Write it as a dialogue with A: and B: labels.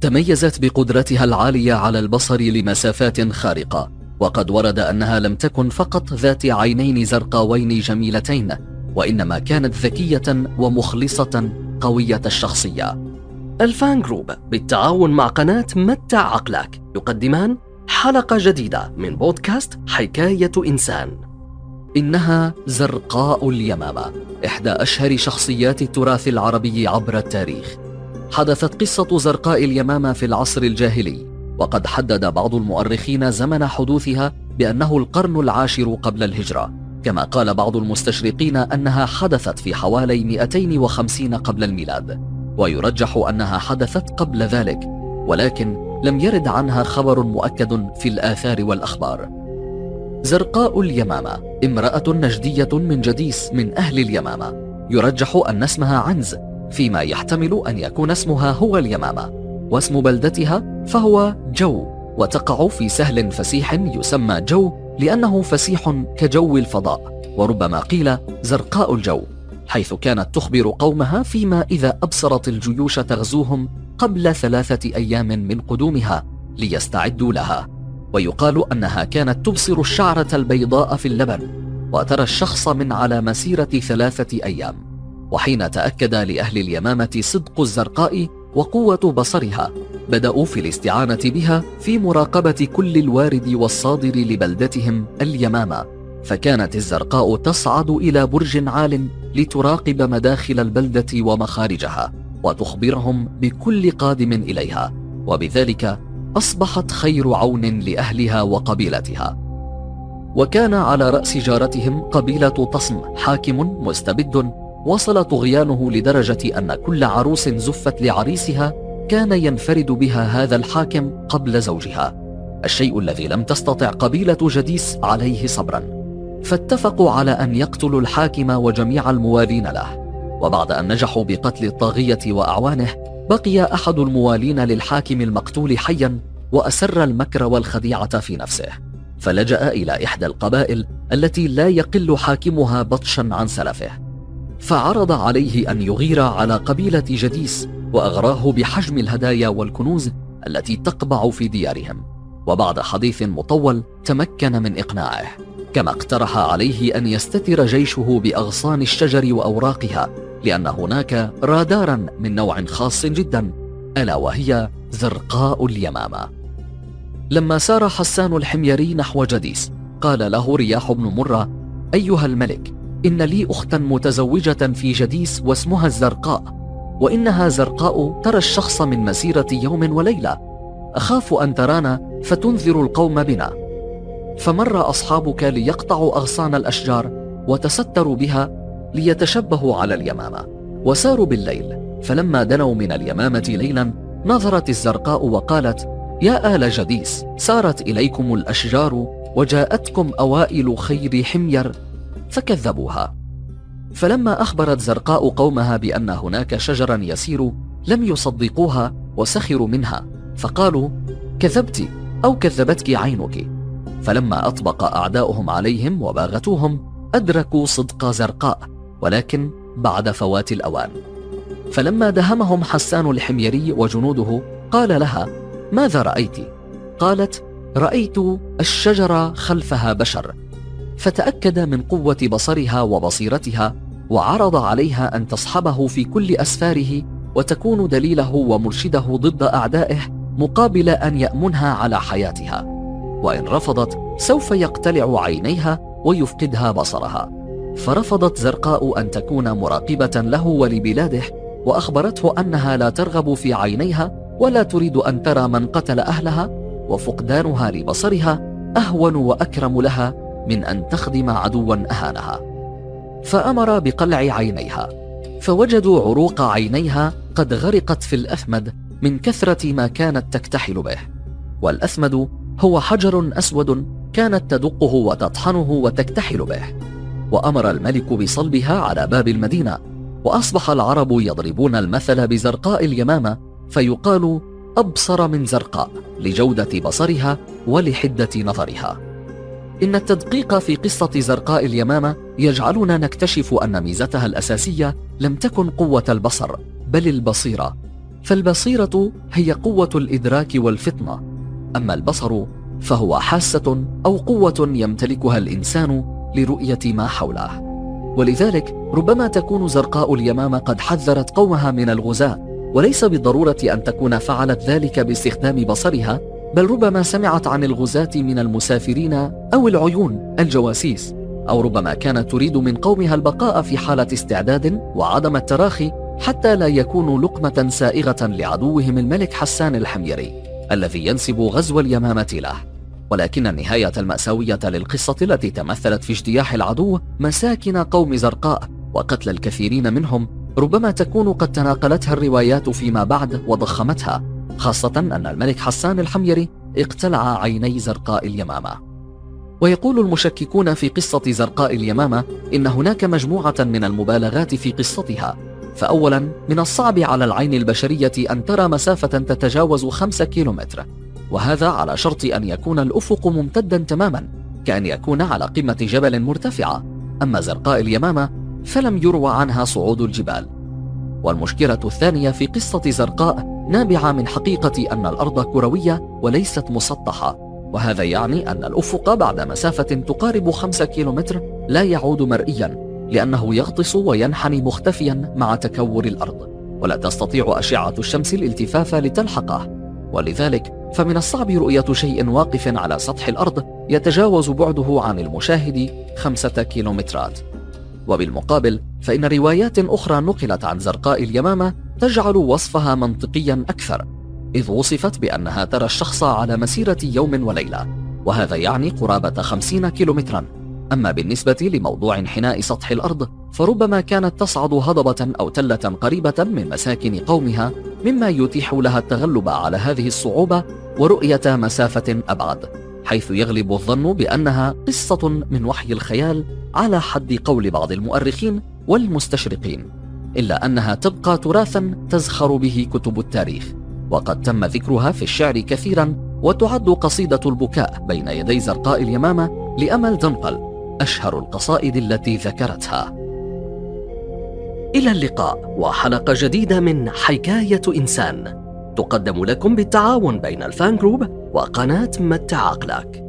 A: تميزت بقدرتها العالية على البصر لمسافات خارقة وقد ورد أنها لم تكن فقط ذات عينين زرقاوين جميلتين وإنما كانت ذكية ومخلصة قوية الشخصية.
B: الفان جروب بالتعاون مع قناة متع عقلك يقدمان حلقة جديدة من بودكاست حكاية إنسان.
A: إنها زرقاء اليمامة إحدى أشهر شخصيات التراث العربي عبر التاريخ. حدثت قصة زرقاء اليمامة في العصر الجاهلي وقد حدد بعض المؤرخين زمن حدوثها بأنه القرن العاشر قبل الهجرة كما قال بعض المستشرقين أنها حدثت في حوالي 250 قبل الميلاد ويرجح أنها حدثت قبل ذلك ولكن لم يرد عنها خبر مؤكد في الآثار والأخبار. زرقاء اليمامة امرأة نجدية من جديس من أهل اليمامة يرجح أن اسمها عنز فيما يحتمل أن يكون اسمها هو اليمامة واسم بلدتها فهو جو وتقع في سهل فسيح يسمى جو لأنه فسيح كجو الفضاء وربما قيل زرقاء الجو حيث كانت تخبر قومها فيما إذا أبصرت الجيوش تغزوهم قبل ثلاثة أيام من قدومها ليستعدوا لها. ويقال أنها كانت تبصر الشعرة البيضاء في اللبن وترى الشخص من على مسيرة ثلاثة أيام. وحين تأكد لأهل اليمامة صدق الزرقاء وقوة بصرها بدأوا في الاستعانة بها في مراقبة كل الوارد والصادر لبلدتهم اليمامة. فكانت الزرقاء تصعد إلى برج عال لتراقب مداخل البلدة ومخارجها وتخبرهم بكل قادم إليها. وبذلك أصبحت خير عون لأهلها وقبيلتها. وكان على رأس جارتهم قبيلة تصم حاكم مستبد وصل طغيانه لدرجة أن كل عروس زفت لعريسها كان ينفرد بها هذا الحاكم قبل زوجها. الشيء الذي لم تستطع قبيلة جديس عليه صبرا. فاتفقوا على أن يقتلوا الحاكم وجميع الموالين له. وبعد أن نجحوا بقتل الطاغية وأعوانه بقي أحد الموالين للحاكم المقتول حيا وأسر المكر والخديعة في نفسه. فلجأ إلى إحدى القبائل التي لا يقل حاكمها بطشا عن سلفه. فعرض عليه أن يغير على قبيلة جديس وأغراه بحجم الهدايا والكنوز التي تقبع في ديارهم. وبعد حديث مطول تمكن من إقناعه كما اقترح عليه أن يستتر جيشه بأغصان الشجر وأوراقها لأن هناك رادارا من نوع خاص جدا ألا وهي زرقاء اليمامة. لما سار حسان الحميري نحو جديس قال له رياح بن مرة أيها الملك إن لي أختا متزوجة في جديس واسمها الزرقاء وإنها زرقاء ترى الشخص من مسيرة يوم وليلة. أخاف أن ترانا فتنذر القوم بنا. فمر أصحابك ليقطعوا أغصان الأشجار وتستروا بها ليتشبهوا على اليمامة. وساروا بالليل فلما دنوا من اليمامة ليلا نظرت الزرقاء وقالت يا آل جديس سارت إليكم الأشجار وجاءتكم أوائل خير حمير فكذبوها. فلما أخبرت زرقاء قومها بأن هناك شجرا يسير لم يصدقوها وسخروا منها فقالوا كذبت أو كذبتك عينك. فلما أطبق أعداؤهم عليهم وباغتوهم أدركوا صدق زرقاء ولكن بعد فوات الأوان. فلما دهمهم حسان الحميري وجنوده قال لها ماذا رأيت؟ قالت رأيت الشجرة خلفها بشر. فتأكد من قوة بصرها وبصيرتها وعرض عليها أن تصحبه في كل أسفاره وتكون دليله ومرشده ضد أعدائه مقابل أن يأمنها على حياتها. وإن رفضت سوف يقتلع عينيها ويفقدها بصرها. فرفضت زرقاء أن تكون مراقبة له ولبلاده وأخبرته أنها لا ترغب في عينيها ولا تريد أن ترى من قتل أهلها وفقدانها لبصرها أهون وأكرم لها من أن تخدم عدوا أهانها. فأمر بقلع عينيها. فوجدوا عروق عينيها قد غرقت في الأثمد من كثرة ما كانت تكتحل به. والأثمد هو حجر أسود كانت تدقه وتطحنه وتكتحل به. وأمر الملك بصلبها على باب المدينة. وأصبح العرب يضربون المثل بزرقاء اليمامة. فيقال أبصر من زرقاء لجودة بصرها ولحدة نظرها. إن التدقيق في قصة زرقاء اليمامة يجعلنا نكتشف أن ميزتها الأساسية لم تكن قوة البصر بل البصيرة. فالبصيرة هي قوة الإدراك والفطنة. أما البصر فهو حاسة أو قوة يمتلكها الإنسان لرؤية ما حوله ولذلك ربما تكون زرقاء اليمامة قد حذرت قومها من الغزاة وليس بالضرورة أن تكون فعلت ذلك باستخدام بصرها بل ربما سمعت عن الغزاة من المسافرين أو العيون الجواسيس أو ربما كانت تريد من قومها البقاء في حالة استعداد وعدم التراخي حتى لا يكونوا لقمة سائغة لعدوهم الملك حسان الحميري الذي ينسب غزو اليمامة له. ولكن النهاية المأساوية للقصة التي تمثلت في اجتياح العدو مساكن قوم زرقاء وقتل الكثيرين منهم ربما تكون قد تناقلتها الروايات فيما بعد وضخمتها. خاصة أن الملك حسان الحميري اقتلع عيني زرقاء اليمامة. ويقول المشككون في قصة زرقاء اليمامة إن هناك مجموعة من المبالغات في قصتها. فأولا من الصعب على العين البشرية أن ترى مسافة تتجاوز خمسة كيلومتر. وهذا على شرط أن يكون الأفق ممتدا تماما كأن يكون على قمة جبل مرتفعة. أما زرقاء اليمامة فلم يروى عنها صعود الجبال. والمشكلة الثانية في قصة زرقاء نابعة من حقيقة أن الأرض كروية وليست مسطحة وهذا يعني أن الأفق بعد مسافة تقارب خمسة كيلومتر لا يعود مرئيا لأنه يغطس وينحني مختفيا مع تكور الأرض. ولا تستطيع أشعة الشمس الالتفاف لتلحقه. ولذلك فمن الصعب رؤية شيء واقف على سطح الأرض يتجاوز بعده عن المشاهد خمسة كيلومترات. وبالمقابل فإن روايات أخرى نقلت عن زرقاء اليمامة تجعل وصفها منطقيا أكثر إذ وصفت بأنها ترى الشخص على مسيرة يوم وليلة وهذا يعني قرابة خمسين كيلومترا. أما بالنسبة لموضوع انحناء سطح الأرض فربما كانت تصعد هضبة أو تلة قريبة من مساكن قومها مما يتيح لها التغلب على هذه الصعوبة ورؤية مسافة أبعد حيث يغلب الظن بأنها قصة من وحي الخيال على حد قول بعض المؤرخين والمستشرقين. إلا أنها تبقى تراثا تزخر به كتب التاريخ. وقد تم ذكرها في الشعر كثيرا وتعد قصيدة البكاء بين يدي زرقاء اليمامة لأمل دنقل أشهر القصائد التي ذكرتها.
B: إلى اللقاء وحلقة جديدة من حكاية إنسان. تقدم لكم بالتعاون بين الفان جروب وقناة متع عقلك